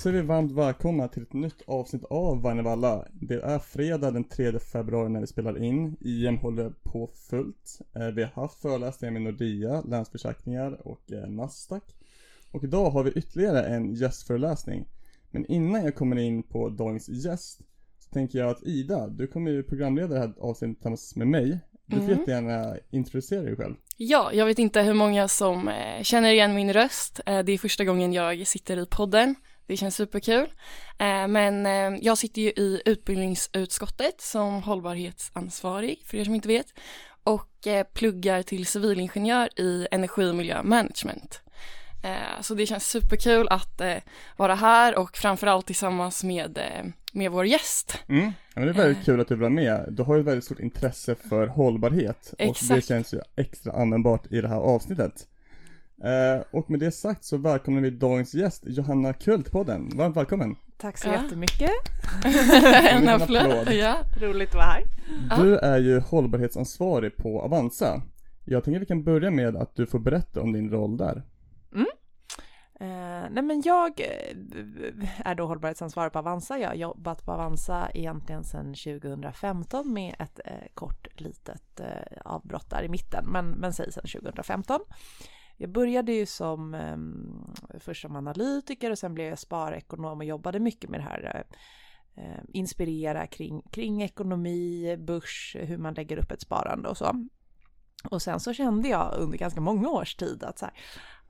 säger vi varmt välkomna till ett nytt avsnitt av Varnevalla. Det är fredag den 3 februari när vi spelar in. IM håller på fullt. Eh, vi har haft föreläsningar med Nordea, Länsförsäkringar och eh, Nasdaq. Och idag har vi ytterligare en gästföreläsning. Men innan jag kommer in på dagens gäst så tänker jag att Ida, du kommer ju programleda det här avsnittet tillsammans med mig. Du får Mm. jättegärna introducera dig själv. Ja, jag vet inte hur många som eh, känner igen min röst. Det är första gången jag sitter i podden. Det känns superkul. Eh, men eh, jag sitter ju i utbildningsutskottet som hållbarhetsansvarig, för er som inte vet. Och eh, pluggar till civilingenjör i energi och miljömanagement. Så det känns superkul att vara här och framförallt tillsammans med, med vår gäst. Mm. Ja, det är väldigt kul att du vill vara med. Du har ju ett väldigt stort intresse för hållbarhet och det Exakt. känns ju extra användbart i det här avsnittet. Eh, och med det sagt så välkomnar vi dagens gäst Johanna Kull till podden. Varmt välkommen! Tack så Ja. jättemycket. en applåd. Ja. Roligt att vara här. Du är ju hållbarhetsansvarig på Avanza. Jag tänker vi kan börja med att du får berätta om din roll där. Eh, nej men jag eh, är då hållbarhetsansvarig på Avanza. Jag har jobbat på Avanza egentligen sedan 2015 med ett eh, kort litet eh, avbrott där i mitten, men, men säg sedan 2015. Jag började ju som eh, först som analytiker och sen blev jag sparekonom och jobbade mycket med det här eh, eh, inspirera kring, kring ekonomi, börs, hur man lägger upp ett sparande och så. Och sen så kände jag under ganska många års tid att så här,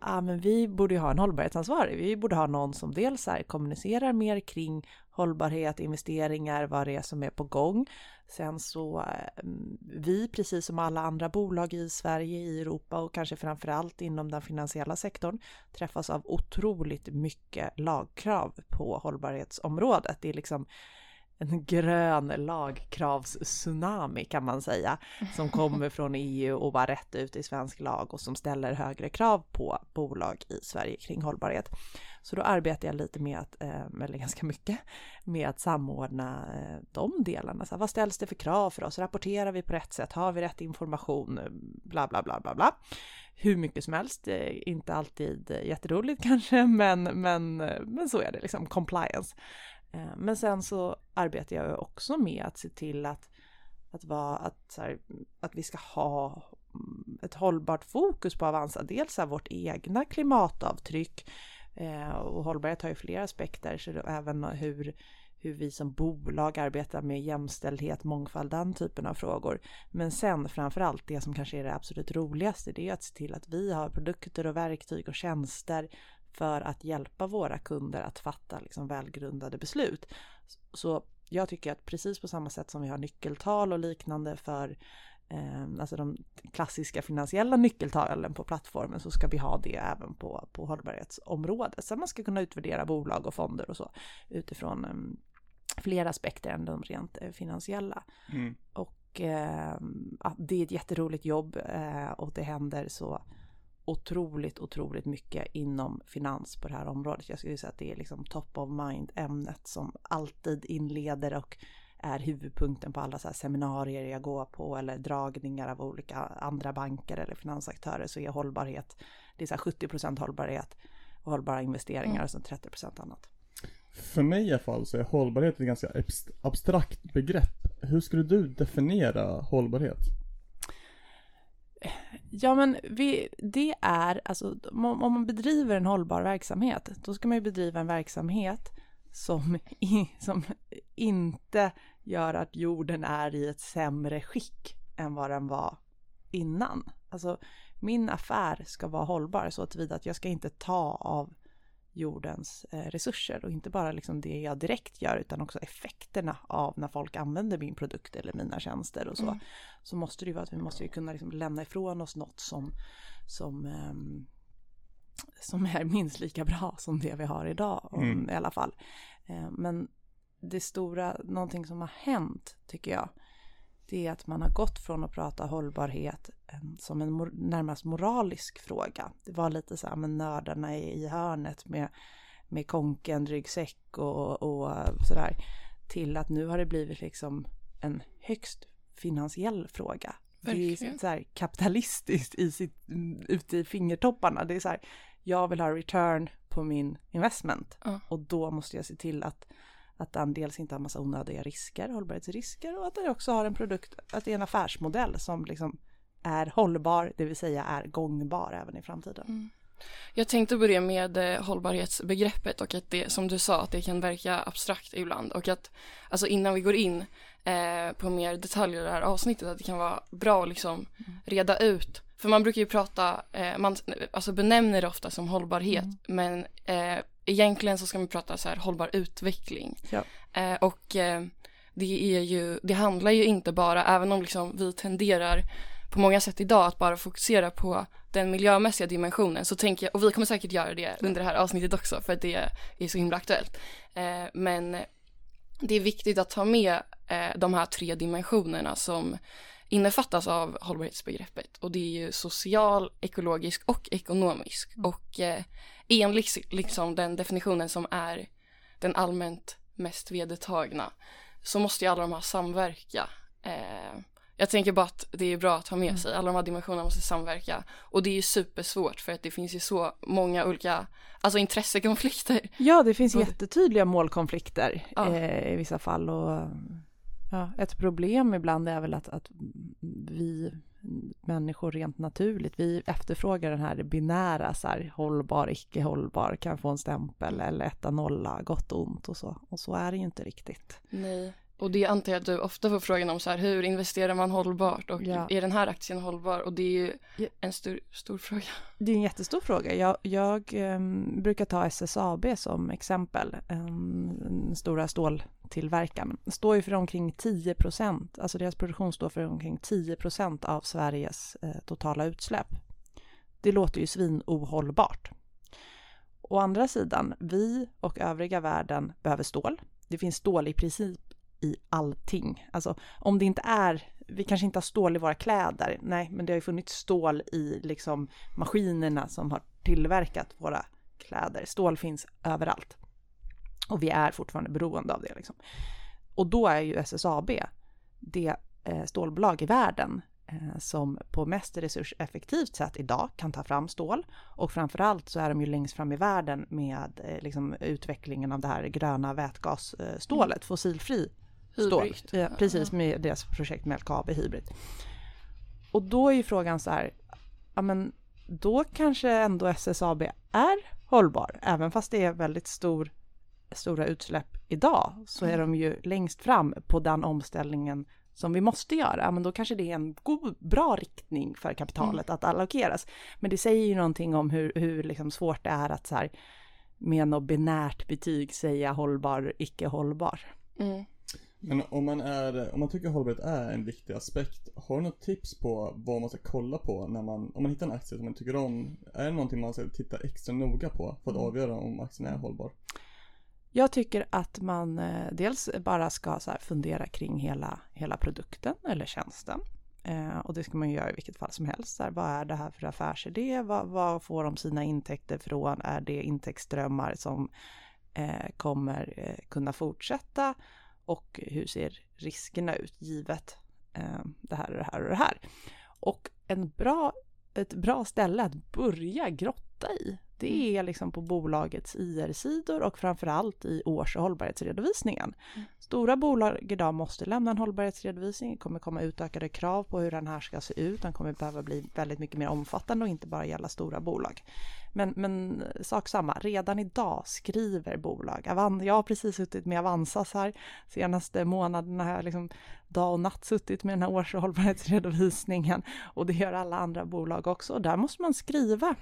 ah, men vi borde ju ha en hållbarhetsansvarig. Vi borde ha någon som dels här kommunicerar mer kring hållbarhet, investeringar, vad det är som är på gång. Sen så eh, vi, precis som alla andra bolag i Sverige, i Europa och kanske framförallt inom den finansiella sektorn, träffas av otroligt mycket lagkrav på hållbarhetsområdet. Det är liksom en grön lagkravstsunami kan man säga som kommer från EU och bara rätt ut i svensk lag och som ställer högre krav på bolag i Sverige kring hållbarhet. Så då arbetar jag lite med att, eh, eller ganska mycket, med att samordna eh, de delarna. Så här, vad ställs det för krav för oss? Rapporterar vi på rätt sätt? Har vi rätt information? Bla, bla, bla, bla, bla. Hur mycket som helst, eh, inte alltid jätteroligt kanske, men, men, men så är det liksom, compliance. Eh, men sen så arbetar jag också med att se till att, att, vara, att, så här, att vi ska ha mm, ett hållbart fokus på Avanza. Dels här vårt egna klimatavtryck eh, och hållbarhet har ju flera aspekter, så det, även hur, hur vi som bolag arbetar med jämställdhet, mångfald, den typen av frågor. Men sen framför allt det som kanske är det absolut roligaste, det är att se till att vi har produkter och verktyg och tjänster för att hjälpa våra kunder att fatta liksom välgrundade beslut. Så jag tycker att precis på samma sätt som vi har nyckeltal och liknande för eh, alltså de klassiska finansiella nyckeltalen på plattformen så ska vi ha det även på, på hållbarhetsområdet. Så man ska kunna utvärdera bolag och fonder och så utifrån eh, fler aspekter än de rent eh, finansiella. Mm. Och eh, ja, det är ett jätteroligt jobb eh, och det händer så otroligt, otroligt mycket inom finans på det här området. Jag skulle säga att det är liksom top of mind ämnet som alltid inleder och är huvudpunkten på alla så här seminarier jag går på eller dragningar av olika andra banker eller finansaktörer så är hållbarhet, det är så här 70% hållbarhet och hållbara investeringar Mm. och sen 30% annat. För mig i alla fall så är hållbarhet ett ganska abst- abstrakt begrepp. Hur skulle du definiera hållbarhet? Ja, men vi, det är alltså om man bedriver en hållbar verksamhet, då ska man ju bedriva en verksamhet som, som inte gör att jorden är i ett sämre skick än vad den var innan. Alltså min affär ska vara hållbar så tillvida att jag ska inte ta av jordens eh, resurser och inte bara liksom det jag direkt gör utan också effekterna av när folk använder min produkt eller mina tjänster och så. Mm. Så måste det ju vara att vi måste ju kunna liksom lämna ifrån oss något som, som, ehm, som är minst lika bra som det vi har idag om, Mm. i alla fall. Eh, men det stora, någonting som har hänt tycker jag, det är att man har gått från att prata hållbarhet eh, som en mor- närmast moralisk fråga. Det var lite så här med nördarna i, i hörnet med, med konken, ryggsäck och, och sådär. Till att nu har det blivit liksom en högst finansiell fråga. Det Verkligen. är så här kapitalistiskt i sitt, ute i fingertopparna. Det är så här, jag vill ha return på min investment. Ja. Och då måste jag se till att, att den dels inte har massa onödiga risker, hållbarhetsrisker och att den också har en produkt, att det är en affärsmodell som liksom är hållbar, det vill säga är gångbar även i framtiden. Mm. Jag tänkte börja med eh, hållbarhetsbegreppet och att det, som du sa, att det kan verka abstrakt ibland och att, alltså innan vi går in eh, på mer detaljer i det här avsnittet, att det kan vara bra att liksom reda ut, för man brukar ju prata, eh, man alltså benämner det ofta som hållbarhet, men eh, egentligen så ska man prata så här hållbar utveckling. Ja. Eh, och eh, det är ju, det handlar ju inte bara, även om liksom vi tenderar på många sätt idag att bara fokusera på den miljömässiga dimensionen så tänker jag, och vi kommer säkert göra det under det här avsnittet också för att det är så himla aktuellt. Eh, men det är viktigt att ta med eh, de här tre dimensionerna som innefattas av hållbarhetsbegreppet och det är ju social, ekologisk och ekonomisk och eh, enligt liksom den definitionen som är den allmänt mest vedertagna så måste ju alla de här samverka. Eh, jag tänker bara att det är bra att ha med sig, alla de här dimensionerna måste samverka. Och det är ju supersvårt för att det finns ju så många olika, alltså intressekonflikter. Ja, det finns jättetydliga målkonflikter Ja. eh, i vissa fall och ja, ett problem ibland är väl att, att vi människor rent naturligt, vi efterfrågar den här binära, så här, hållbar, icke hållbar, kan få en stämpel eller etta, nolla, gott och ont och så. Och så är det ju inte riktigt. Nej. Och det antar jag att du ofta får frågan om så här, hur investerar man hållbart och Ja. är den här aktien hållbar? Och det är ju Ja. en stor, stor fråga. Det är en jättestor fråga. Jag, jag ehm, brukar ta SSAB som exempel. Um, den stora ståltillverkaren. Står ju för omkring 10 procent, alltså deras produktion står för omkring 10 procent av Sveriges eh, totala utsläpp. Det låter ju svinohållbart. Å andra sidan, vi och övriga världen behöver stål. Det finns stål i princip i allting. Alltså om det inte är, vi kanske inte har stål i våra kläder, nej, men det har ju funnits stål i liksom maskinerna som har tillverkat våra kläder. Stål finns överallt. Och vi är fortfarande beroende av det. Liksom. Och då är ju SSAB det eh, stålbolag i världen eh, som på mest resurseffektivt sätt idag kan ta fram stål. Och framförallt så är de ju längst fram i världen med eh, liksom, utvecklingen av det här gröna vätgasstålet, fossilfri Hybrid. Ja, precis, med deras projekt med LKAB Hybrid. Och då är ju frågan så här, ja men då kanske ändå SSAB är hållbar, även fast det är väldigt stor, stora utsläpp idag, så är de ju längst fram på den omställningen som vi måste göra, men då kanske det är en god, bra riktning för kapitalet att allokeras. Men det säger ju någonting om hur, hur liksom svårt det är att så här, med något binärt betyg säga hållbar, icke hållbar. Mm. Men om man, är, om man tycker hållbarhet är en viktig aspekt, har du något tips på vad man ska kolla på när man, om man hittar en aktie som man tycker om? Är det någonting man ska titta extra noga på för att avgöra om aktien är hållbar? Jag tycker att man eh, dels bara ska så fundera kring hela, hela produkten eller tjänsten. Eh, och det ska man ju göra i vilket fall som helst. Så här, vad är det här för affärsidé? Vad, vad får de sina intäkter från? Är det intäktsströmmar som eh, kommer eh, kunna fortsätta? Och hur ser riskerna ut givet eh, det här och det här och det här? Och en bra, ett bra ställe att börja grotta i, det är liksom på bolagets IR-sidor och framförallt i års och hållbarhetsredovisningen. Stora bolag idag måste lämna en hållbarhetsredovisning. Det kommer komma utökade krav på hur den här ska se ut. Den kommer behöva bli väldigt mycket mer omfattande och inte bara gälla stora bolag. Men, men sak samma, redan idag skriver bolag. Jag har precis suttit med Avanzas här senaste månaderna har jag liksom dag och natt suttit med den här års och hållbarhetsredovisningen och det gör alla andra bolag också. Och där måste man skriva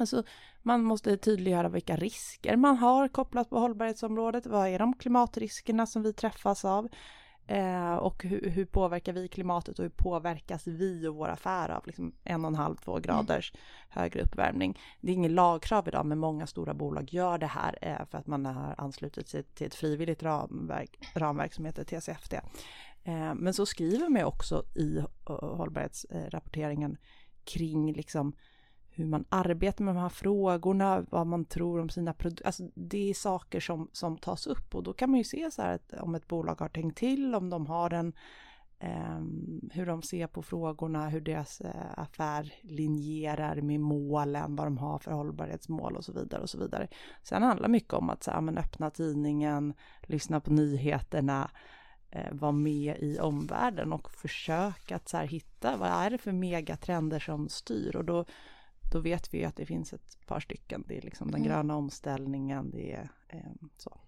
Alltså, man måste tydliggöra vilka risker man har kopplat på hållbarhetsområdet. Vad är de klimatriskerna som vi träffas av? Eh, och hur, hur påverkar vi klimatet och hur påverkas vi och våra affärer av liksom en och en halv, två graders högre uppvärmning? Det är inget lagkrav idag, men många stora bolag gör det här eh, för att man har anslutit sig till ett frivilligt ramverk, ramverk som heter TCFD. Eh, men så skriver man också i eh, hållbarhetsrapporteringen kring liksom hur man arbetar med de här frågorna, vad man tror om sina produkter. Alltså det är saker som, som tas upp och då kan man ju se så här att om ett bolag har tänkt till, om de har en, eh, hur de ser på frågorna, hur deras eh, affär linjerar med målen, vad de har för hållbarhetsmål och så vidare och så vidare. Sen handlar mycket om att så här, men öppna tidningen, lyssna på nyheterna, eh, vara med i omvärlden och försöka att så här, hitta vad är det för megatrender som styr och då då vet vi att det finns ett par stycken. Det är liksom den mm. gröna omställningen, det är eh, så.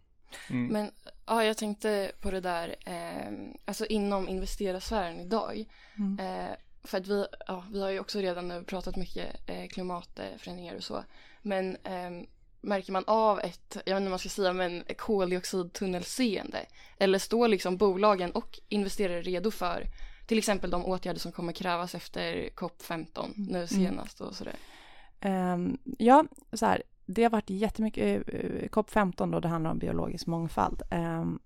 Mm. Men ja, jag tänkte på det där, eh, alltså inom investerarsfären idag. Mm. Eh, för att vi, ja, vi har ju också redan nu pratat mycket eh, klimatförändringar och så. Men ehm, märker man av ett, jag vet inte vad man ska säga, men koldioxidtunnelseende? Eller står liksom bolagen och investerare redo för till exempel de åtgärder som kommer krävas efter COP15 mm. nu senast och sådär? Um, ja, så här, det har varit jättemycket, uh, COP15 då, det handlar om biologisk mångfald. Um,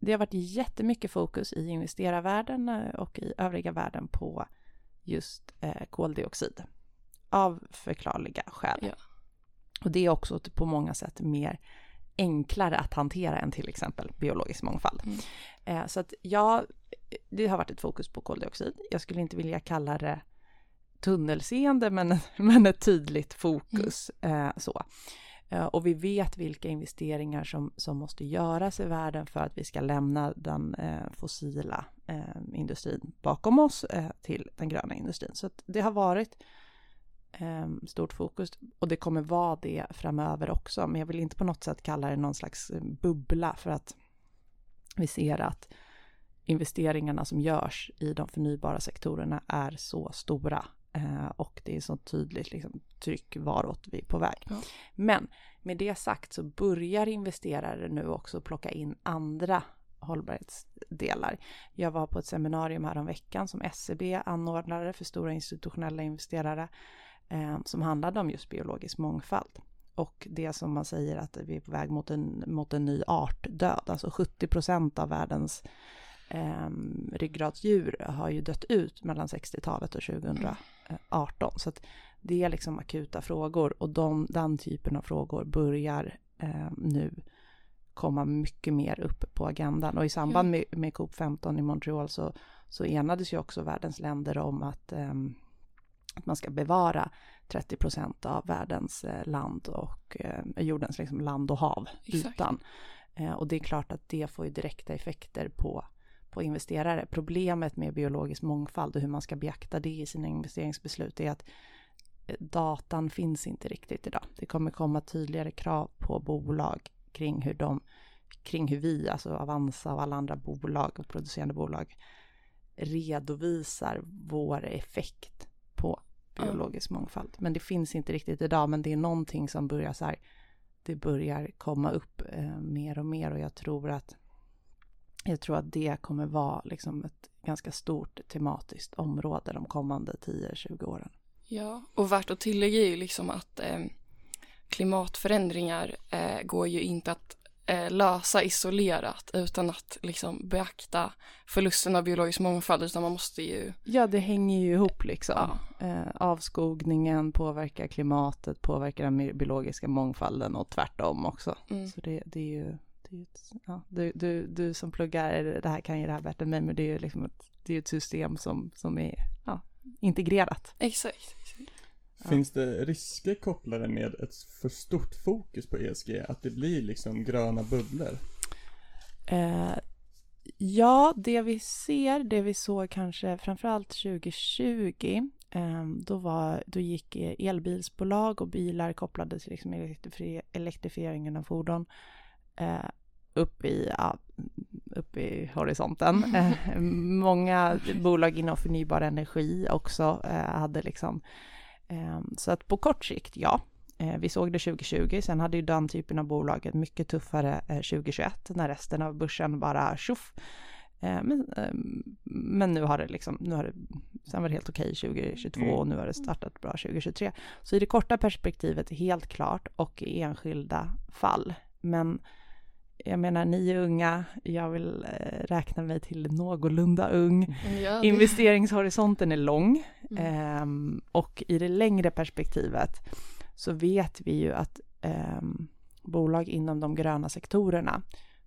det har varit jättemycket fokus i investerarvärlden uh, och i övriga världen på just uh, koldioxid. Av förklarliga skäl. Ja. Och det är också på många sätt mer enklare att hantera än till exempel biologisk mångfald. Mm. Eh, så att ja, det har varit ett fokus på koldioxid. Jag skulle inte vilja kalla det tunnelseende, men, men ett tydligt fokus. Mm. Eh, så. Eh, och vi vet vilka investeringar som, som måste göras i världen för att vi ska lämna den eh, fossila eh, industrin bakom oss eh, till den gröna industrin. Så det har varit ehm, stort fokus och det kommer vara det framöver också. Men jag vill inte på något sätt kalla det någon slags bubbla för att vi ser att investeringarna som görs i de förnybara sektorerna är så stora eh, och det är så tydligt liksom, tryck varåt vi är på väg. Ja. Men med det sagt så börjar investerare nu också plocka in andra hållbarhetsdelar. Jag var på ett seminarium här om veckan som SEB anordnade för stora institutionella investerare eh, som handlade om just biologisk mångfald. Och det som man säger att vi är på väg mot en, mot en ny artdöd, alltså 70 procent av världens eh, ryggradsdjur har ju dött ut mellan 60-talet och 2018. Så att det är liksom akuta frågor och de, den typen av frågor börjar eh, nu komma mycket mer upp på agendan. Och i samband med, med COP15 i Montreal så, så enades ju också världens länder om att um, att man ska bevara 30 procent av världens eh, land och eh, jordens liksom land och hav Exakt. utan. Eh, och det är klart att det får ju direkta effekter på, på investerare. Problemet med biologisk mångfald och hur man ska beakta det i sina investeringsbeslut är att datan finns inte riktigt idag. Det kommer komma tydligare krav på bolag kring hur de kring hur vi, alltså Avanza och alla andra bolag och producerande bolag redovisar vår effekt på biologisk mm. mångfald. Men det finns inte riktigt idag, men det är någonting som börjar så här, det börjar komma upp eh, mer och mer och jag tror att jag tror att det kommer vara liksom ett ganska stort tematiskt område de kommande 10-20 åren. Ja, och värt att tillägga är ju liksom att eh, klimatförändringar eh, går ju inte att eh, lösa isolerat utan att liksom beakta förlusten av biologisk mångfald utan man måste ju... Ja, det hänger ju ihop liksom. Ja. Eh, avskogningen påverkar klimatet, påverkar den biologiska mångfalden och tvärtom också. Mm. Så det, det, är ju... Det är ett, ja, du, du, du som pluggar det här kan ju det här bättre än mig, men det är ju liksom ett, det är ett system som, som är ja, integrerat. Exakt. Finns det risker kopplade med ett för stort fokus på ESG? Att det blir liksom gröna bubblor? Eh, ja, det vi ser, det vi såg kanske framförallt 2020, eh, då, var, då gick elbilsbolag och bilar kopplade till liksom elektrifier elektrifieringen av fordon eh, upp i, ja, upp i horisonten. Eh, många bolag inom förnybar energi också eh, hade liksom Ehm, så att på kort sikt, ja. Eh, vi såg det 2020, sen hade ju den typen av bolag ett mycket tuffare 2021 eh, när resten av börsen bara tjoff. Eh, men, men nu har det liksom, nu har det, sen var det helt okej 2022 mm. och nu har det startat bra 2023. Så i det korta perspektivet helt klart och i enskilda fall. Men jag menar, ni är unga, jag vill eh, räkna mig till någorlunda ung. Ja, Investeringshorisonten är lång mm. eh, och i det längre perspektivet så vet vi ju att eh, bolag inom de gröna sektorerna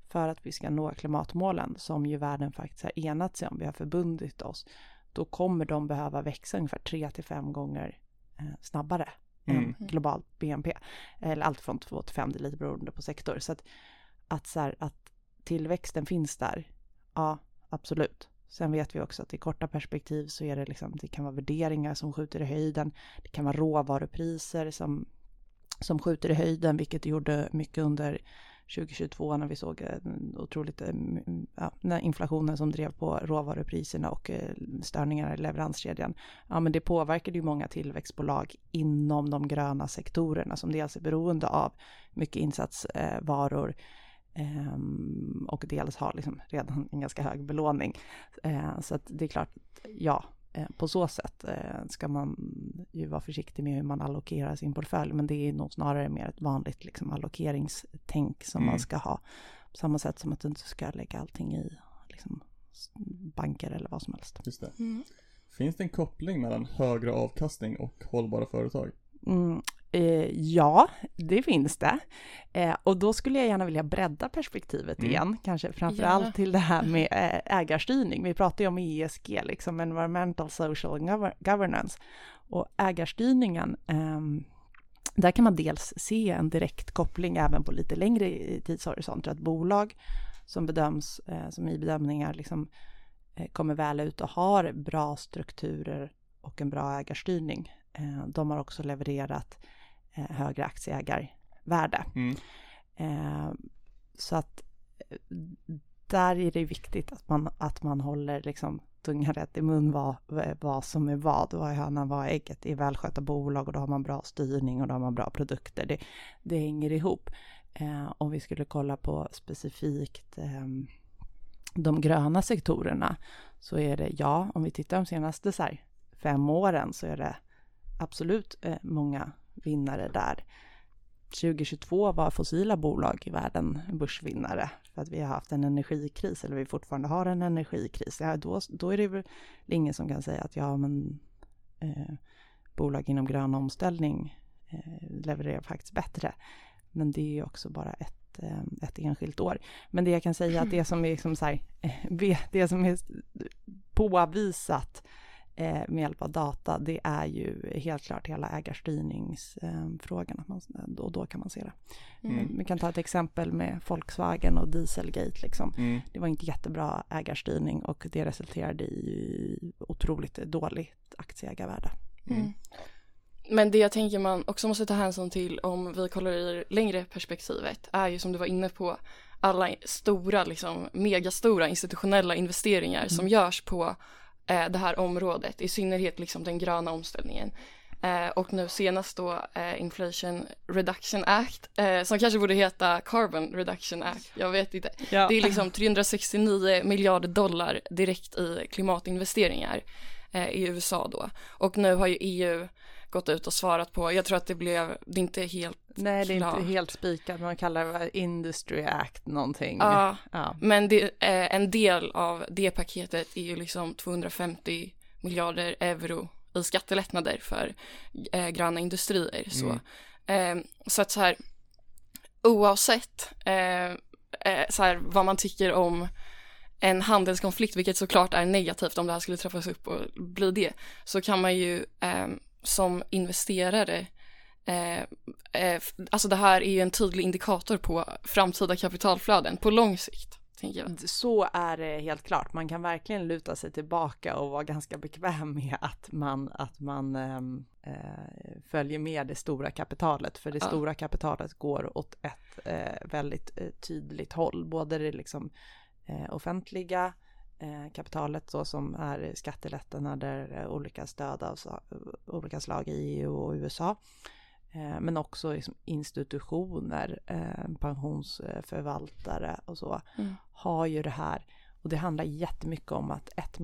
för att vi ska nå klimatmålen som ju världen faktiskt har enat sig om, vi har förbundit oss, då kommer de behöva växa ungefär 3 till 5 gånger eh, snabbare mm. än globalt BNP. Eller allt från 2 till 5, det är lite beroende på sektor. Så att, att, så här, att tillväxten finns där, ja absolut. Sen vet vi också att i korta perspektiv så är det liksom, det kan vara värderingar som skjuter i höjden. Det kan vara råvarupriser som, som skjuter i höjden, vilket gjorde mycket under 2022 när vi såg otroligt, eh, ja, när inflationen som drev på råvarupriserna och eh, störningar i leveranskedjan. Ja, men det påverkade ju många tillväxtbolag inom de gröna sektorerna som dels är beroende av mycket insatsvaror eh, Um, och dels har liksom redan en ganska hög belåning. Uh, så att det är klart, ja, uh, på så sätt uh, ska man ju vara försiktig med hur man allokerar sin portfölj, men det är nog snarare mer ett vanligt liksom, allokeringstänk som mm. man ska ha. På samma sätt som att du inte ska lägga allting i liksom, banker eller vad som helst. Just det. Mm. Finns det en koppling mellan högre avkastning och hållbara företag? Mm, Eh, ja, det finns det. Eh, och då skulle jag gärna vilja bredda perspektivet mm. igen, kanske framför allt ja. till det här med eh, ägarstyrning. Vi pratar ju om ESG, liksom Environmental, Social Governance. Och ägarstyrningen, ehm, där kan man dels se en direkt koppling även på lite längre tidshorisonter, att bolag som bedöms, eh, som i bedömningar liksom eh, kommer väl ut och har bra strukturer och en bra ägarstyrning, eh, de har också levererat eh, högre aktieägarvärde. Mm. Eh, så att eh, där är det viktigt att man, att man håller liksom tungan rätt i mun vad, vad som är vad. Vad är hönan, vad är ägget? Det är välskötta bolag och då har man bra styrning och då har man bra produkter. Det, det hänger ihop. Eh, om vi skulle kolla på specifikt eh, de gröna sektorerna så är det ja, om vi tittar de senaste så här, fem åren så är det absolut eh, många vinnare där. 2022 var fossila bolag i världen börsvinnare för att vi har haft en energikris eller vi fortfarande har en energikris. Ja, då, då är det väl ingen som kan säga att ja, men eh, bolag inom grön omställning eh, levererar faktiskt bättre. Men det är ju också bara ett, eh, ett enskilt år. Men det jag kan säga att det som är, liksom så här, det som är påvisat eh, med hjälp av data, det är ju helt klart hela ägarstyrningsfrågan. Eh, och då kan man se det. Mm. Vi kan ta ett exempel med Volkswagen och Dieselgate. Liksom. Mm. Det var inte jättebra ägarstyrning och det resulterade i otroligt dåligt aktieägarvärde. Mm. mm. Men det jag tänker man också måste ta hänsyn till om vi kollar i det längre perspektivet är ju som du var inne på alla stora, liksom megastora institutionella investeringar mm. som görs på eh, det här området, i synnerhet liksom den gröna omställningen. Eh, och nu senast då eh, Inflation Reduction Act, eh, som kanske borde heta Carbon Reduction Act, jag vet inte. Ja. Det är liksom 369 miljarder dollar direkt i klimatinvesteringar i USA då. Och nu har ju EU gått ut och svarat på, jag tror att det blev, det är inte helt Nej, det är klart. inte helt spikat, man kallar det Industry Act någonting. Ja, ja. men det, eh, en del av det paketet är ju liksom 250 miljarder euro i skattelättnader för eh, gröna industrier. Så, mm. eh, så att så här, oavsett eh, eh, så här, vad man tycker om en handelskonflikt, vilket såklart är negativt om det här skulle träffas upp och bli det, så kan man ju eh, som investerare Eh, eh, alltså det här är ju en tydlig indikator på framtida kapitalflöden på lång sikt. Så är det helt klart. Man kan verkligen luta sig tillbaka och vara ganska bekväm med att man, att man ehm, eh, följer med det stora kapitalet. För det ja. stora kapitalet går åt ett eh, väldigt eh, tydligt håll. Både det liksom eh, offentliga kapitalet så som är skattelättnader, olika stöd av olika slag i EU och USA Eh, men också liksom institutioner, eh, pensionsförvaltare och så, mm. har ju det här. Och det handlar jättemycket om att ett,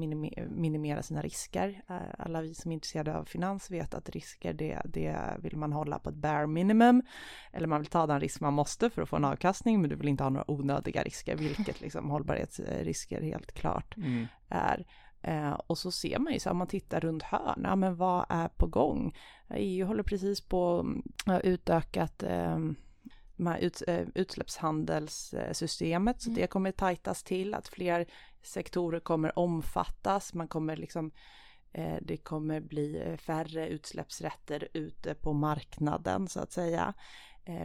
minimera sina risker. Eh, alla vi som är intresserade av finans vet att risker, det, det vill man hålla på ett bare minimum. Eller man vill ta den risk man måste för att få en avkastning, men du vill inte ha några onödiga risker, vilket liksom hållbarhetsrisker helt klart mm. är. Eh, och så ser man ju så om man tittar runt hörn, ja men vad är på gång? EU håller precis på att utökat eh, de här ut, eh, utsläppshandelssystemet, så Mm. det kommer tajtas till, att fler sektorer kommer omfattas, man kommer liksom eh, det kommer bli eh, färre utsläppsrätter ute på marknaden så att säga.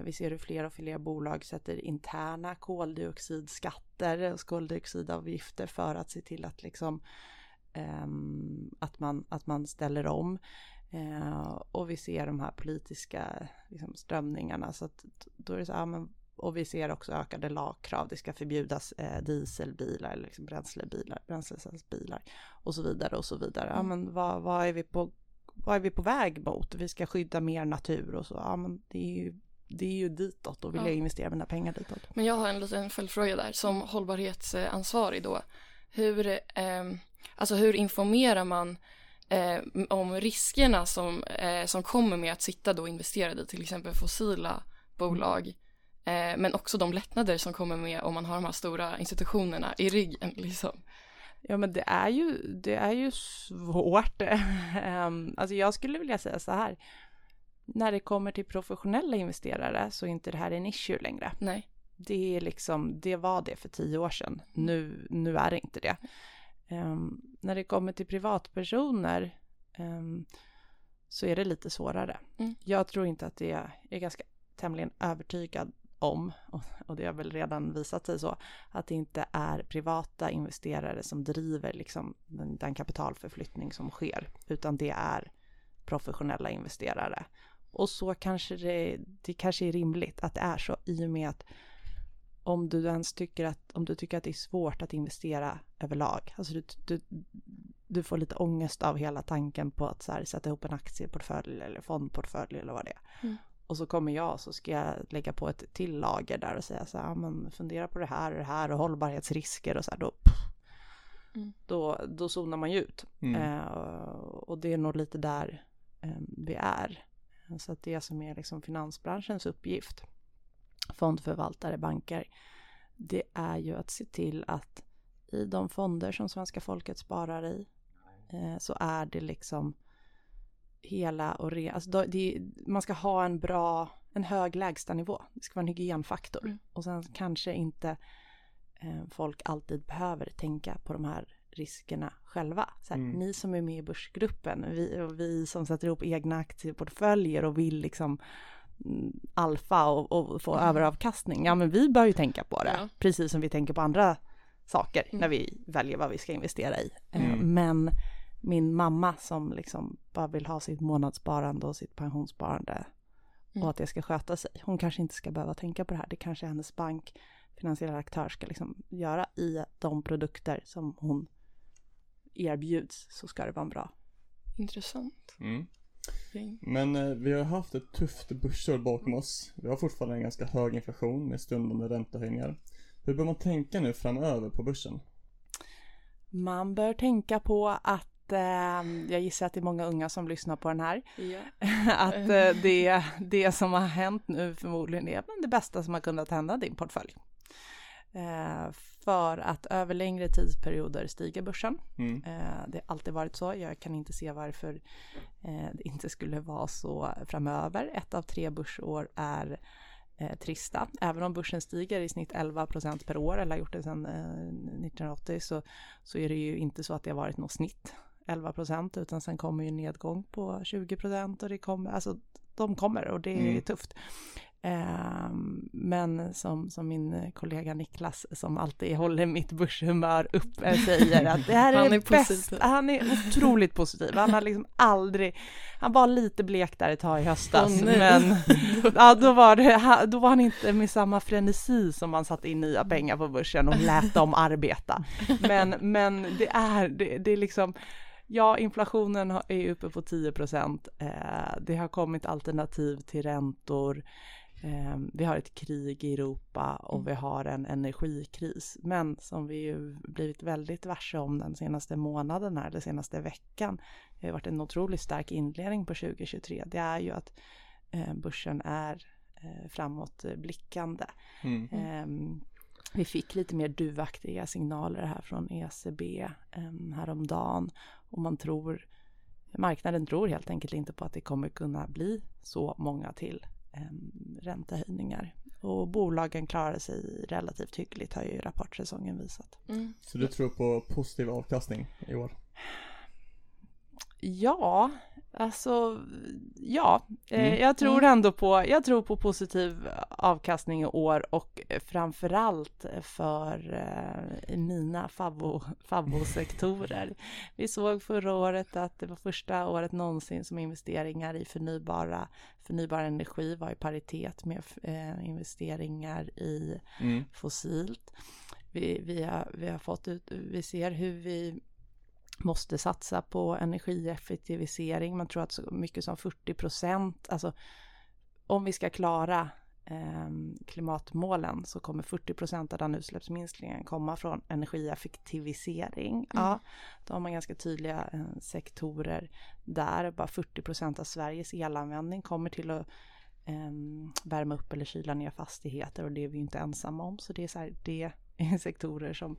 Vi ser hur fler och fler bolag sätter interna koldioxidskatter och koldioxidavgifter för att se till att liksom ehm, att man, att man ställer om. Eh, och vi ser de här politiska liksom, strömningarna så att då är det så här, men, och vi ser också ökade lagkrav. Det ska förbjudas eh, dieselbilar eller liksom bränslebilar, bränslecellsbilar och så vidare och så vidare. Ja, Mm. men vad, vad är vi på vad är vi på väg mot? Vi ska skydda mer natur och så. Ja, men det är ju, det är ju ditåt och vill Ja. jag investera mina pengar ditåt. Men jag har en liten följdfråga där. Som hållbarhetsansvarig då. Hur, eh, alltså hur informerar man eh, om riskerna som, eh, som kommer med att sitta då investerade i till exempel fossila bolag. Eh, men också de lättnader som kommer med om man har de här stora institutionerna i ryggen liksom. Ja men det är ju, det är ju svårt. Ehm, alltså jag skulle vilja säga så här. När det kommer till professionella investerare så är inte det här en issue längre. Nej. Det är liksom, det var det för tio år sedan. Nu, nu är det inte det. Ehm, när det kommer till privatpersoner ehm, så är det lite svårare. Mm. Jag tror inte att det är, jag är ganska tämligen övertygad om, och, och det har väl redan visat sig så, att det inte är privata investerare som driver liksom den, den kapitalförflyttning som sker, utan det är professionella investerare. Och så kanske det, det kanske är rimligt att det är så i och med att om du ens tycker att, om du tycker att det är svårt att investera överlag, alltså du, du, du får lite ångest av hela tanken på att så här, sätta ihop en aktieportfölj eller fondportfölj eller vad det är. Mm. Och så kommer jag så ska jag lägga på ett till lager där och säga så här, men fundera på det här och det här och hållbarhetsrisker och så här, då, Mm. då, då zonar man ju ut. Mm. Eh, och det är nog lite där eh, vi är. Så att det som är liksom finansbranschens uppgift, fondförvaltare, banker, det är ju att se till att i de fonder som svenska folket sparar i eh, så är det liksom hela och re, alltså det, man ska ha en bra, en hög lägstanivå. Det ska vara en hygienfaktor. Mm. Och sen kanske inte eh, folk alltid behöver tänka på de här riskerna själva. Så här, Mm. Ni som är med i börsgruppen, vi, och vi som sätter ihop egna aktieportföljer och vill liksom mm, alfa och, och få Mm. överavkastning. Ja, men vi bör ju tänka på det. Ja. Precis som vi tänker på andra saker Mm. när vi väljer vad vi ska investera i. Eh, Mm. Men min mamma som liksom bara vill ha sitt månadssparande och sitt pensionssparande Mm. och att det ska sköta sig. Hon kanske inte ska behöva tänka på det här. Det kanske hennes bank, finansiella aktör ska liksom göra i de produkter som hon erbjuds så ska det vara en bra. Intressant. Mm. Men eh, vi har haft ett tufft börsår bakom oss. Vi har fortfarande en ganska hög inflation med stundande räntehöjningar. Hur bör man tänka nu framöver på börsen? Man bör tänka på att eh, jag gissar att det är många unga som lyssnar på den här. Ja. att eh, det, det som har hänt nu förmodligen är men det bästa som har kunnat hända din portfölj. Eh, för att över längre tidsperioder stiger börsen. Mm. Eh, det har alltid varit så. Jag kan inte se varför eh, det inte skulle vara så framöver. Ett av tre börsår är eh, trista. Även om börsen stiger i snitt 11 procent per år, eller har gjort det sedan eh, 1980, så, så är det ju inte så att det har varit något snitt 11 procent, utan sen kommer ju en nedgång på 20 procent och det kommer, alltså de kommer och det är Mm. tufft. Ehm, men som, som min kollega Niklas som alltid håller mitt börshumör uppe säger att det här är Han det är positiv. bästa. Han är otroligt positiv. Han har liksom aldrig, han var lite blek där ett tag i höstas nej. men ja, då, var det, då var han inte med samma frenesi som man satte in nya pengar på börsen och lät dem arbeta. Men, men det är, det, det är liksom Ja, inflationen är uppe på 10 procent. Eh, det har kommit alternativ till räntor. Eh, vi har ett krig i Europa och Mm. vi har en energikris. Men som vi ju blivit väldigt varse om den senaste månaden här, eller senaste veckan. Det har varit en otroligt stark inledning på 2023. Det är ju att eh, börsen är eh, framåtblickande. Mm. Ehm, vi fick lite mer duvaktiga signaler här från ECB um, häromdagen och man tror, marknaden tror helt enkelt inte på att det kommer kunna bli så många till räntehöjningar. och bolagen klarar sig relativt hyggligt har ju rapportsäsongen visat. Mm. Så du tror på positiv avkastning i år? Ja, alltså ja, eh, Mm. jag tror Mm. ändå på, jag tror på positiv avkastning i år och framförallt för eh, mina favvo, favvosektorer. Vi såg förra året att det var första året någonsin som investeringar i förnybara, förnybar energi var i paritet med eh, investeringar i Mm. fossilt. Vi, vi, har, vi har fått ut, vi ser hur vi måste satsa på energieffektivisering. Man tror att så mycket som 40 procent, alltså om vi ska klara eh, klimatmålen så kommer 40 procent av den utsläppsminskningen komma från energieffektivisering. Ja, då har man ganska tydliga eh, sektorer där. Bara 40 procent av Sveriges elanvändning kommer till att eh, värma upp eller kyla ner fastigheter och det är vi inte ensamma om. Så det är, så här, det är sektorer som,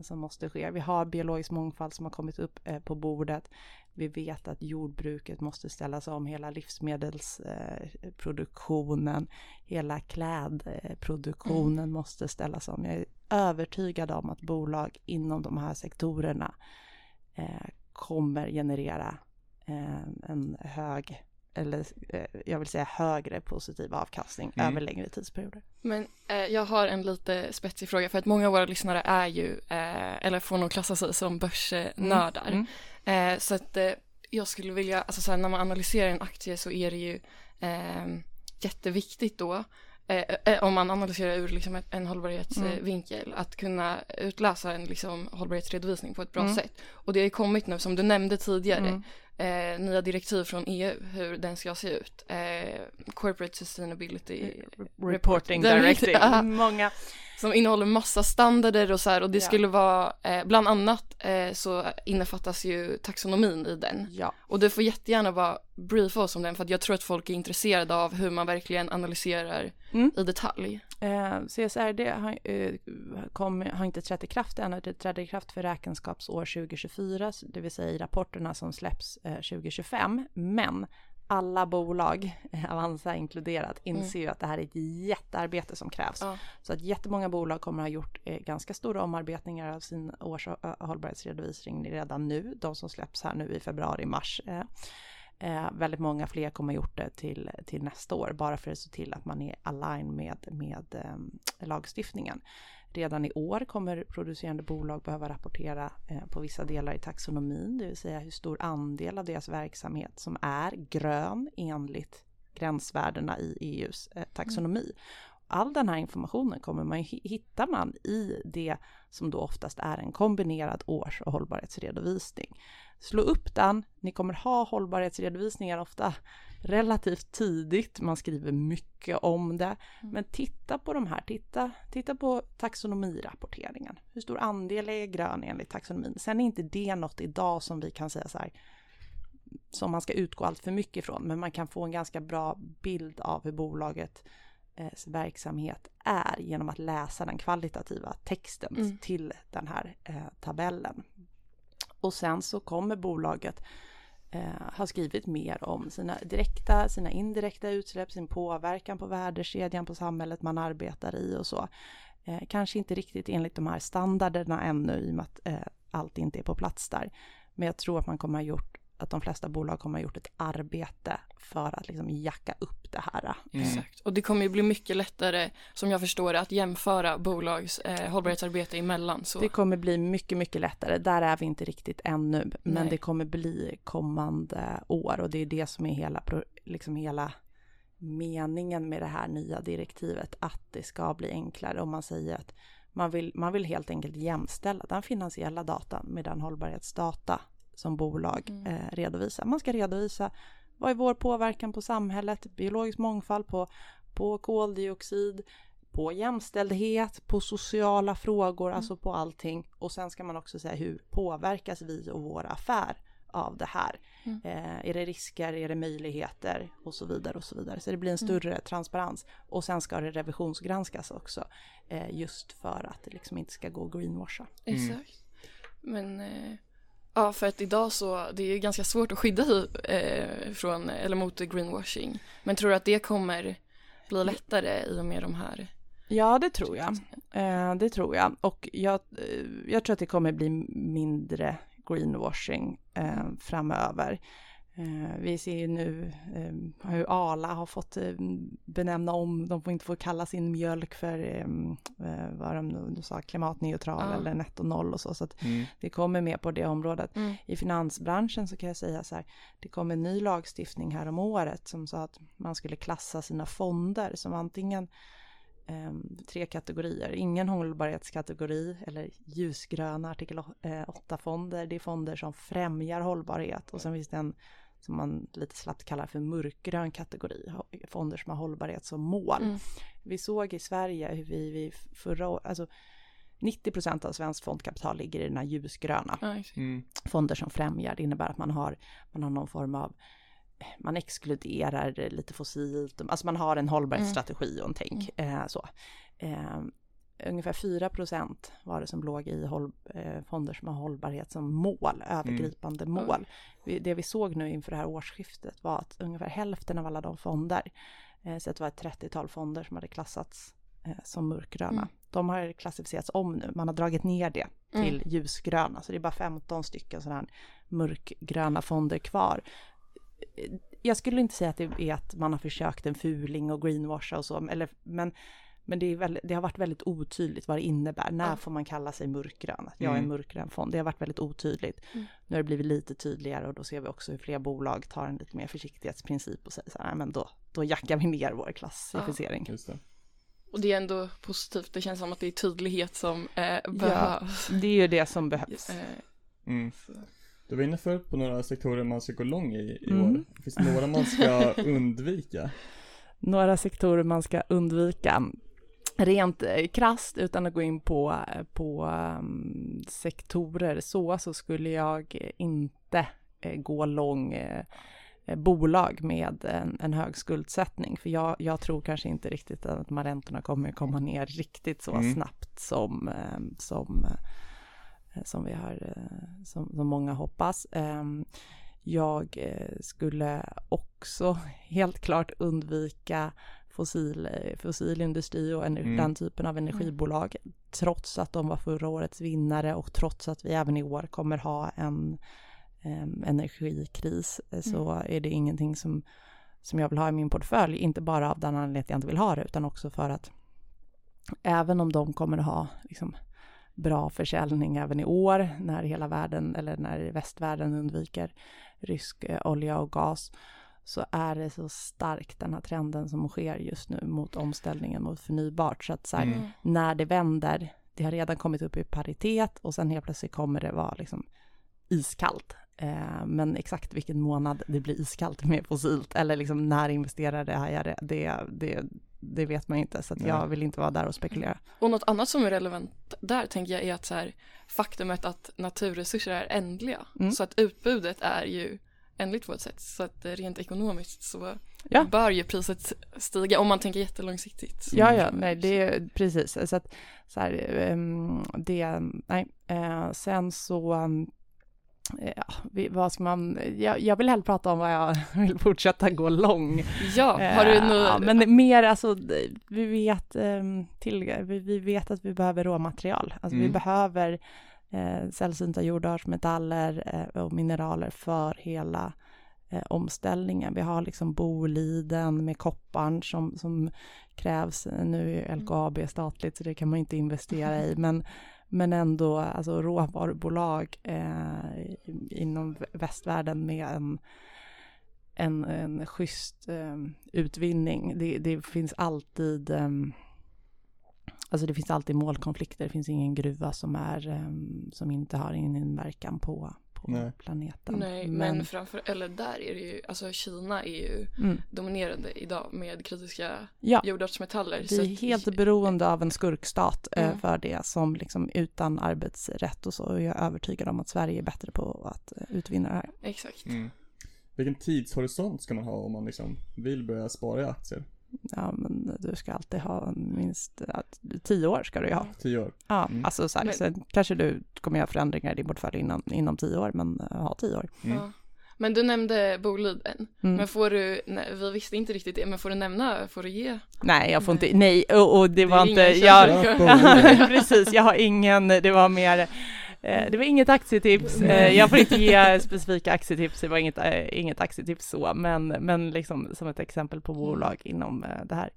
som måste ske. Vi har biologisk mångfald som har kommit upp eh, på bordet. Vi vet att jordbruket måste ställas om, hela livsmedelsproduktionen, hela klädproduktionen måste ställas om. Jag är övertygad om att bolag inom de här sektorerna eh, kommer generera eh, en hög eller eh, jag vill säga högre positiv avkastning Mm. över längre tidsperioder. Men eh, jag har en lite spetsig fråga för att många av våra lyssnare är ju, eh, eller får nog klassa sig som börsnördar. Mm. Eh, så att eh, jag skulle vilja, alltså så här, när man analyserar en aktie så är det ju eh, jätteviktigt då, eh, eh, om man analyserar ur liksom en hållbarhetsvinkel, Mm. att kunna utläsa en liksom, hållbarhetsredovisning på ett bra Mm. sätt. Och det har ju kommit nu, som du nämnde tidigare, Mm. eh, nya direktiv från EU hur den ska se ut. Eh, Corporate Sustainability Reporting Directive. Många. Som innehåller massa standarder och så här och det Ja. skulle vara, eh, bland annat eh, så innefattas ju taxonomin i den. Ja. Och du får jättegärna bara briefa oss om den för att jag tror att folk är intresserade av hur man verkligen analyserar Mm. i detalj. Eh, CSRD har, eh, kom, har inte trätt i kraft ännu. Det trädde i kraft för räkenskapsår 2024, det vill säga i rapporterna som släpps eh, 2025. Men alla bolag, Avanza inkluderat, inser ju att det här är ett jättearbete som krävs. Ja. Så att jättemånga bolag kommer ha gjort eh, ganska stora omarbetningar av sin års eh, hållbarhetsredovisning redan nu. De som släpps här nu i februari, mars. Eh, Eh, väldigt många fler kommer ha gjort det till, till nästa år, bara för att se till att man är align med, med eh, lagstiftningen. Redan i år kommer producerande bolag behöva rapportera eh, på vissa delar i taxonomin, det vill säga hur stor andel av deras verksamhet som är grön enligt gränsvärdena i EUs eh, taxonomi. All den här informationen kommer man hittar man i det som då oftast är en kombinerad års och hållbarhetsredovisning. Slå upp den, ni kommer ha hållbarhetsredovisningar ofta relativt tidigt, man skriver mycket om det. Men titta på de här, titta, titta på taxonomirapporteringen. Hur stor andel är grön enligt taxonomin? Sen är inte det något idag som vi kan säga så här, som man ska utgå allt för mycket ifrån, men man kan få en ganska bra bild av hur bolaget verksamhet är genom att läsa den kvalitativa texten Mm. till den här eh, tabellen. Och sen så kommer bolaget eh, ha skrivit mer om sina direkta, sina indirekta utsläpp, sin påverkan på värdekedjan, på samhället man arbetar i och så. Eh, kanske inte riktigt enligt de här standarderna ännu i och med att eh, allt inte är på plats där. Men jag tror att man kommer ha gjort att de flesta bolag kommer ha gjort ett arbete för att liksom jacka upp det här. Mm. Exakt. Och det kommer ju bli mycket lättare, som jag förstår det, att jämföra bolags eh, hållbarhetsarbete emellan. Så. Det kommer bli mycket, mycket lättare. Där är vi inte riktigt ännu, men Nej. det kommer bli kommande år och det är det som är hela, liksom hela meningen med det här nya direktivet, att det ska bli enklare om man säger att man vill, man vill helt enkelt jämställa den finansiella datan med den hållbarhetsdata som bolag Mm. eh, redovisar. Man ska redovisa vad är vår påverkan på samhället, biologisk mångfald, på, på koldioxid, på jämställdhet, på sociala frågor, alltså på allting. Och sen ska man också säga hur påverkas vi och vår affär av det här? Mm. Eh, är det risker, är det möjligheter och så vidare och så vidare. Så det blir en större transparens. Och sen ska det revisionsgranskas också, eh, just för att det liksom inte ska gå greenwasha. Exakt. Men eh, ja, för att idag så, det är ganska svårt att skydda eh, från, eller mot greenwashing. Men tror du att det kommer bli lättare i och med de här? Ja, det tror jag. Eh, det tror jag. Och jag, eh, jag tror att det kommer bli mindre greenwashing eh, framöver. Eh, vi ser ju nu eh, hur Arla har fått eh, benämna om, de får inte få kalla sin mjölk för, vad de nu sa, klimatneutral ja. eller netto noll och så. Så mm. det kommer mer på det området. Mm. I finansbranschen så kan jag säga så här, det kom en ny lagstiftning här om året som sa att man skulle klassa sina fonder som antingen tre kategorier. Ingen hållbarhetskategori eller ljusgröna artikel 8-fonder. Det är fonder som främjar hållbarhet och sen finns det en som man lite slappt kallar för mörkgrön kategori, fonder som har hållbarhet som mål. Mm. Vi såg i Sverige hur vi, vi förra året, alltså 90 procent av svenskt fondkapital ligger i den här ljusgröna. Mm. Fonder som främjar, det innebär att man har, man har någon form av man exkluderar lite fossilt, alltså man har en hållbarhetsstrategi och en tänk. Mm. Eh, så. Eh, ungefär 4 procent var det som låg i eh, fonder som har hållbarhet som mål, övergripande mm. mål. Det vi såg nu inför det här årsskiftet var att ungefär hälften av alla de fonder, eh, så det var ett 30-tal fonder som hade klassats som mörkgröna. Mm. De har klassificerats om nu, man har dragit ner det till mm. ljusgröna, så det är bara 15 stycken sådana här mörkgröna fonder kvar. Jag skulle inte säga att det är att man har försökt en fuling och greenwasha och så, eller, men men det, väldigt, det, har varit väldigt otydligt vad det innebär. När får man kalla sig mörkgrön? Att jag är en mm. mörkgrön fond. Det har varit väldigt otydligt. Mm. Nu har det blivit lite tydligare och då ser vi också hur fler bolag tar en lite mer försiktighetsprincip och säger så här, men då, då jackar vi ner vår klassificering. Ja, det. Och det är ändå positivt. Det känns som att det är tydlighet som eh, behövs. Ja, det är ju det som behövs. Eh, mm. Du var inne för på några sektorer man ska gå lång i i mm. år. Finns det några man ska undvika? Några sektorer man ska undvika rent eh, krast utan att gå in på, på um, sektorer så, så skulle jag inte eh, gå lång eh, eh, bolag med en, en hög skuldsättning. För jag, jag, tror kanske inte riktigt att de här räntorna kommer komma ner riktigt så mm. snabbt som, eh, som, eh, som vi har, som, som många hoppas. Ehm, jag skulle också helt klart undvika fossil, fossilindustri och mm. den typen av energibolag. Trots att de var förra årets vinnare och trots att vi även i år kommer ha en um, energikris eh, så mm. är det ingenting som, som jag vill ha i min portfölj. Inte bara av den anledningen att jag inte vill ha det utan också för att även om de kommer ha liksom, bra försäljning även i år när hela världen eller när västvärlden undviker rysk eh, olja och gas så är det så starkt den här trenden som sker just nu mot omställningen mot förnybart. Så att så här, mm. när det vänder, det har redan kommit upp i paritet och sen helt plötsligt kommer det vara liksom iskallt. Eh, men exakt vilken månad det blir iskallt med fossilt eller liksom när investerare hajar det, det, det, det vet man inte. Så jag vill inte vara där och spekulera. Och något annat som är relevant där tänker jag är att så här, faktumet att naturresurser är ändliga. Mm. Så att utbudet är ju ändligt på ett sätt. Så att rent ekonomiskt så ja. bör ju priset stiga om man tänker jättelångsiktigt. Ja, ja, nej, det är precis. Så att så här, ehm, det, nej, eh, sen så Ja, vad ska man, jag, jag vill hellre prata om vad jag vill fortsätta gå lång. Ja, har du nu? Ja, men mer alltså, vi vet, ehm, till, vi vet att vi behöver råmaterial. Alltså mm. vi behöver eh, sällsynta jordartsmetaller eh, och mineraler för hela eh, omställningen. Vi har liksom Boliden med kopparn som, som krävs. Nu är LKAB statligt så det kan man inte investera i, men, men ändå alltså råvarubolag eh, inom västvärlden med en en, en schysst eh, utvinning. Det, det, finns alltid eh, Alltså det finns alltid målkonflikter, det finns ingen gruva som, är, eh, som inte har en inverkan på, på Nej. planeten. Nej, men, men framför, eller där är det ju, alltså Kina är ju mm. dominerande idag med kritiska ja. jordartsmetaller. Vi är helt att, beroende av en skurkstat eh, mm. för det som liksom utan arbetsrätt och så. Och jag är övertygad om att Sverige är bättre på att eh, utvinna det här. Exakt. Mm. Vilken tidshorisont ska man ha om man liksom vill börja spara i aktier? Ja, men du ska alltid ha minst tio år ska du ju ha. Tio år. Ja, mm. alltså så här, men, sen kanske du kommer göra förändringar i din portfölj innan, inom tio år, men uh, ha tio år. Mm. Ja. Men du nämnde Boliden. Mm. Men får du, nej, vi visste inte riktigt det, men får du nämna, får du ge? Nej, jag får Nej. inte, nej, och, och det, Det var inte, jag, precis, jag har ingen, det var mer, eh, det var inget aktietips, eh, jag får inte ge specifika aktietips, det var inget, eh, inget aktietips så, men, men liksom som ett exempel på bolag inom eh, det här.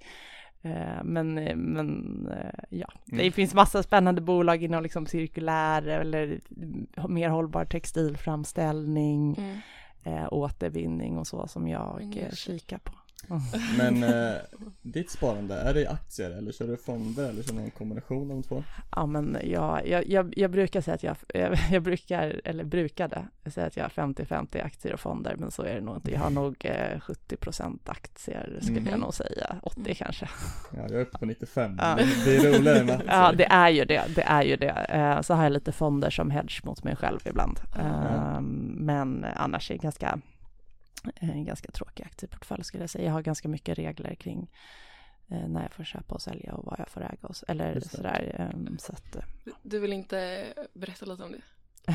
Eh, Men, eh, men eh, ja, det Mm. finns massa spännande bolag inom liksom cirkulär eller mm, mer hållbar textilframställning, Mm. eh, återvinning och så som jag Mm, eh, kikar på. Men eh, ditt sparande, är det i aktier eller kör du fonder eller kör du någon kombination av de två? Ja, men jag, jag, jag, jag brukar säga att jag, jag, jag brukar, eller brukade säga att jag har 50-50 aktier och fonder, men så är det nog inte. Jag har nog eh, 70% aktier skulle jag Mhm. nog säga, 80 kanske. Ja, jag är uppe på 95. Ja. Det, är roligare med aktier. Ja, det är ju det, det är ju det. Eh, så har jag lite fonder som hedge mot mig själv ibland. Eh, men annars är det ganska, en ganska tråkig aktieportfölj skulle jag säga. Jag har ganska mycket regler kring eh, när jag får köpa och sälja och vad jag får äga och eller sådär. eh, Så att, eh, Du- vill inte berätta lite om det?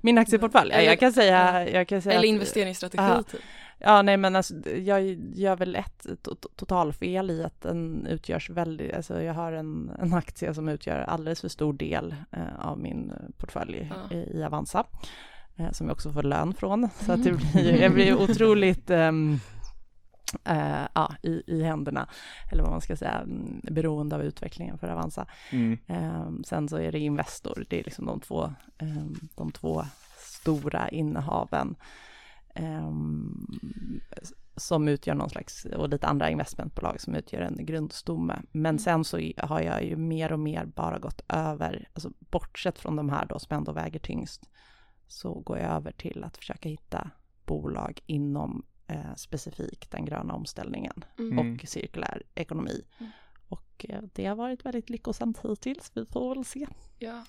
Min aktieportfölj? Eller- jag kan säga, jag kan säga Eller att- investeringsstrategi Ja. typ? Ja, nej men alltså jag gör väl ett to- to- totalfel i att den utgörs väldigt, alltså jag har en, en aktie som utgör alldeles för stor del eh, av min portfölj Ja. i, i Avanza, eh, som jag också får lön från, så att det blir, jag blir otroligt eh, ja, i, i händerna, eller vad man ska säga, mm, beroende av utvecklingen för Avanza. Mm. Ehm, sen så är det Investor, det är liksom de två, ehm, de två stora innehaven som utgör någon slags, och lite andra investmentbolag som utgör en grundstomme. Men sen så har jag ju mer och mer bara gått över, alltså bortsett från de här då som ändå väger tyngst, så går jag över till att försöka hitta bolag inom eh, specifikt den gröna omställningen Mm. Och cirkulär ekonomi. Mm. Och eh, det har varit väldigt lyckosamt hittills, vi får väl se. Ja.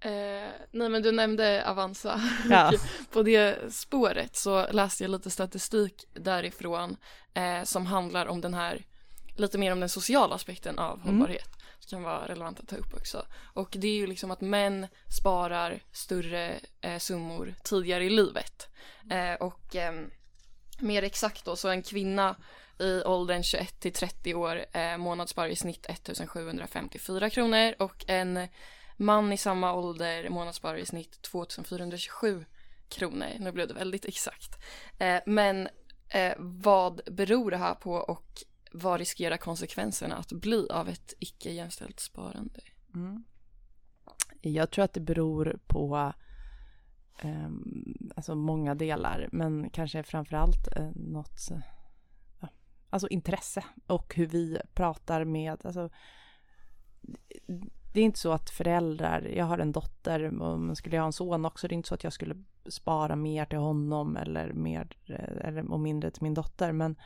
Eh, nej men du nämnde Avanza. Ja. På det spåret så läste jag lite statistik därifrån eh, som handlar om den här, lite mer om den sociala aspekten av Mm. hållbarhet. Som kan vara relevant att ta upp också. Och det är ju liksom att män sparar större eh, summor tidigare i livet. Eh, och eh, mer exakt då, så en kvinna i åldern 21 till 30 år eh, månadssparar i snitt 1754 kronor och en man i samma ålder månadssparar i snitt 2427 kronor. Nu blev det väldigt exakt. Eh, men eh, vad beror det här på och vad riskerar konsekvenserna att bli av ett icke jämställt sparande? Mm. Jag tror att det beror på eh, alltså många delar, men kanske framförallt eh, något, eh, ja, alltså intresse och hur vi pratar med, alltså det är inte så att föräldrar, jag har en dotter, och skulle jag ha en son också, det är inte så att jag skulle spara mer till honom eller mer eh, eller, och mindre till min dotter, men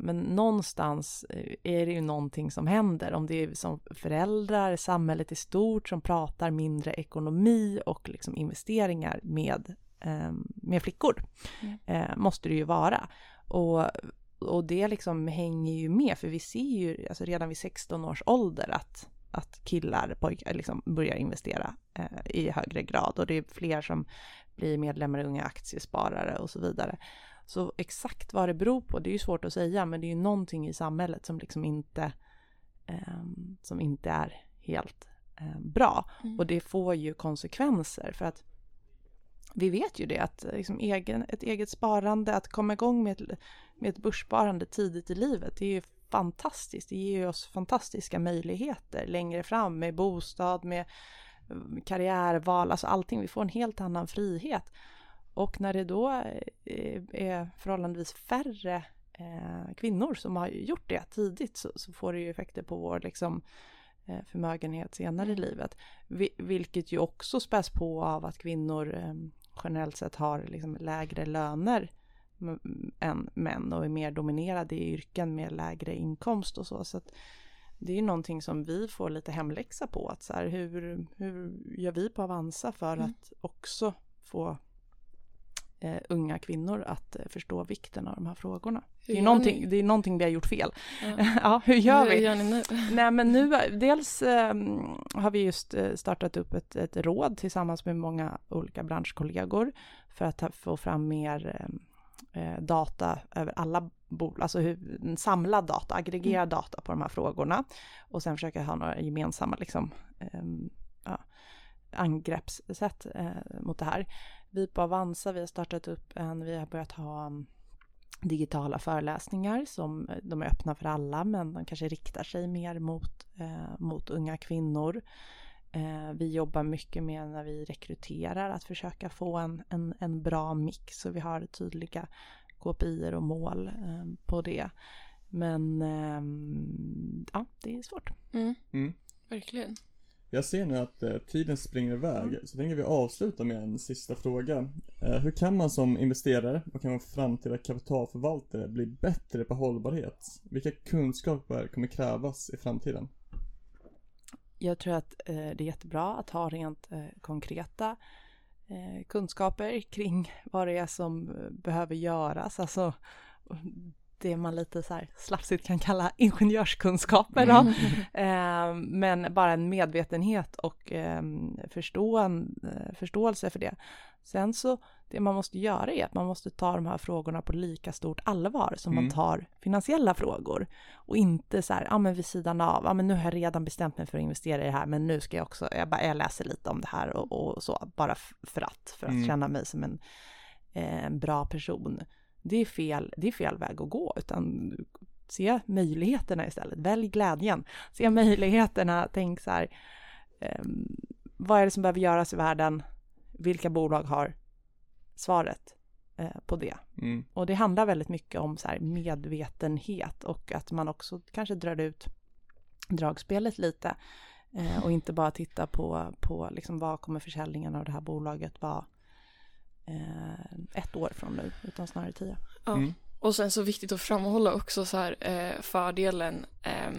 men någonstans eh, är det ju någonting som händer, om det är som föräldrar, samhället i stort som pratar mindre ekonomi och liksom investeringar med, eh, med flickor. Mm. Eh, måste det ju vara. Och, och det liksom hänger ju med, för vi ser ju alltså redan vid 16 års ålder att, att killar, pojkar liksom börjar investera eh, i högre grad och det är fler som blir medlemmar i Unga Aktiesparare och så vidare. Så exakt vad det beror på, det är ju svårt att säga, men det är ju någonting i samhället som liksom inte, ehm, som inte är helt ehm, bra. Mm. Och det får ju konsekvenser för att vi vet ju det att liksom egen, ett eget sparande, att komma igång med ett, med ett börssparande tidigt i livet, det är ju fantastiskt. Det ger oss fantastiska möjligheter längre fram med bostad, med eh, karriärval, alltså allting. Vi får en helt annan frihet. Och när det då eh, är förhållandevis färre eh, kvinnor som har gjort det tidigt så, så får det ju effekter på vår liksom, eh, förmögenhet senare i livet. Vi, vilket ju också späs på av att kvinnor eh, generellt sett har liksom lägre löner än män och är mer dominerade i yrken med lägre inkomst och så. så det är ju någonting som vi får lite hemläxa på. Att så här, hur, hur gör vi på Avanza för Mm. att också få eh, unga kvinnor att eh, förstå vikten av de här frågorna. Hur Det är, någonting, det är någonting vi har gjort fel. Ja. ja, hur gör Hur vi? gör nu? Nej men nu, dels eh, har vi just eh, startat upp ett, ett råd tillsammans med många olika branschkollegor för att ta, få fram mer eh, data över alla bolag, alltså hur, samlad data, aggregerad mm. data på de här frågorna och sen försöka ha några gemensamma liksom, eh, ja, angreppssätt eh, mot det här. Vi på Avanza, vi har startat upp en, vi har börjat ha um, digitala föreläsningar som de är öppna för alla men de kanske riktar sig mer mot, eh, mot unga kvinnor. Eh, vi jobbar mycket med när vi rekryterar att försöka få en, en, en bra mix så vi har tydliga KPI och mål eh, på det. Men eh, ja, det är svårt. Mm. Mm. Verkligen. Jag ser nu att eh, tiden springer iväg, mm. så tänker vi avsluta med en sista fråga. Eh, hur kan man som investerare och kan man framtida kapitalförvaltare bli bättre på hållbarhet? Vilka kunskaper kommer krävas i framtiden? Jag tror att eh, det är jättebra att ha rent eh, konkreta eh, kunskaper kring vad det är som eh, behöver göras. Alltså det man lite så här slafsigt kan kalla ingenjörskunskaper då. Mm. Eh, men bara en medvetenhet och eh, förståen, förståelse för det. Sen så, det man måste göra är att man måste ta de här frågorna på lika stort allvar som mm. man tar finansiella frågor. Och inte så här, ja men vid sidan av, ja men nu har jag redan bestämt mig för att investera i det här, men nu ska jag också, jag, bara, jag läser lite om det här och, och så, bara för att, för att mm. känna mig som en eh, bra person det är fel, det är fel väg att gå, utan se möjligheterna istället. Välj glädjen. Se möjligheterna, tänk så här, eh, vad är det som behöver göras i världen? Vilka bolag har svaret eh, på det? Mm. Och det handlar väldigt mycket om så här medvetenhet och att man också kanske drar ut dragspelet lite eh, och inte bara titta på, på liksom vad kommer försäljningen av det här bolaget vara ett år från nu, utan snarare tio. Ja. Mm. Och sen så viktigt att framhålla också så här eh, fördelen eh,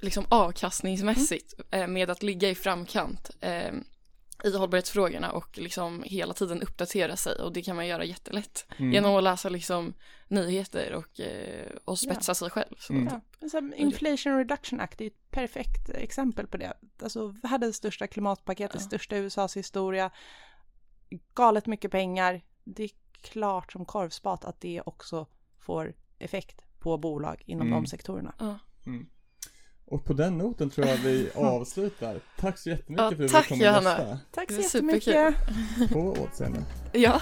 liksom avkastningsmässigt mm. eh, med att ligga i framkant eh, i hållbarhetsfrågorna och liksom hela tiden uppdatera sig och det kan man göra jättelätt mm. genom att läsa liksom nyheter och, eh, och spetsa ja. sig själv. Så. Mm. Ja. Inflation Reduction Act är ett perfekt exempel på det. Alltså världens största klimatpaket, ja. det största USAs historia, galet mycket pengar. Det är klart som korvspat att det också får effekt på bolag inom mm. de sektorerna. Mm. Och på den noten tror jag vi avslutar. Tack så jättemycket ja, för att du kom och Tack så jättemycket. På återseende. Ja.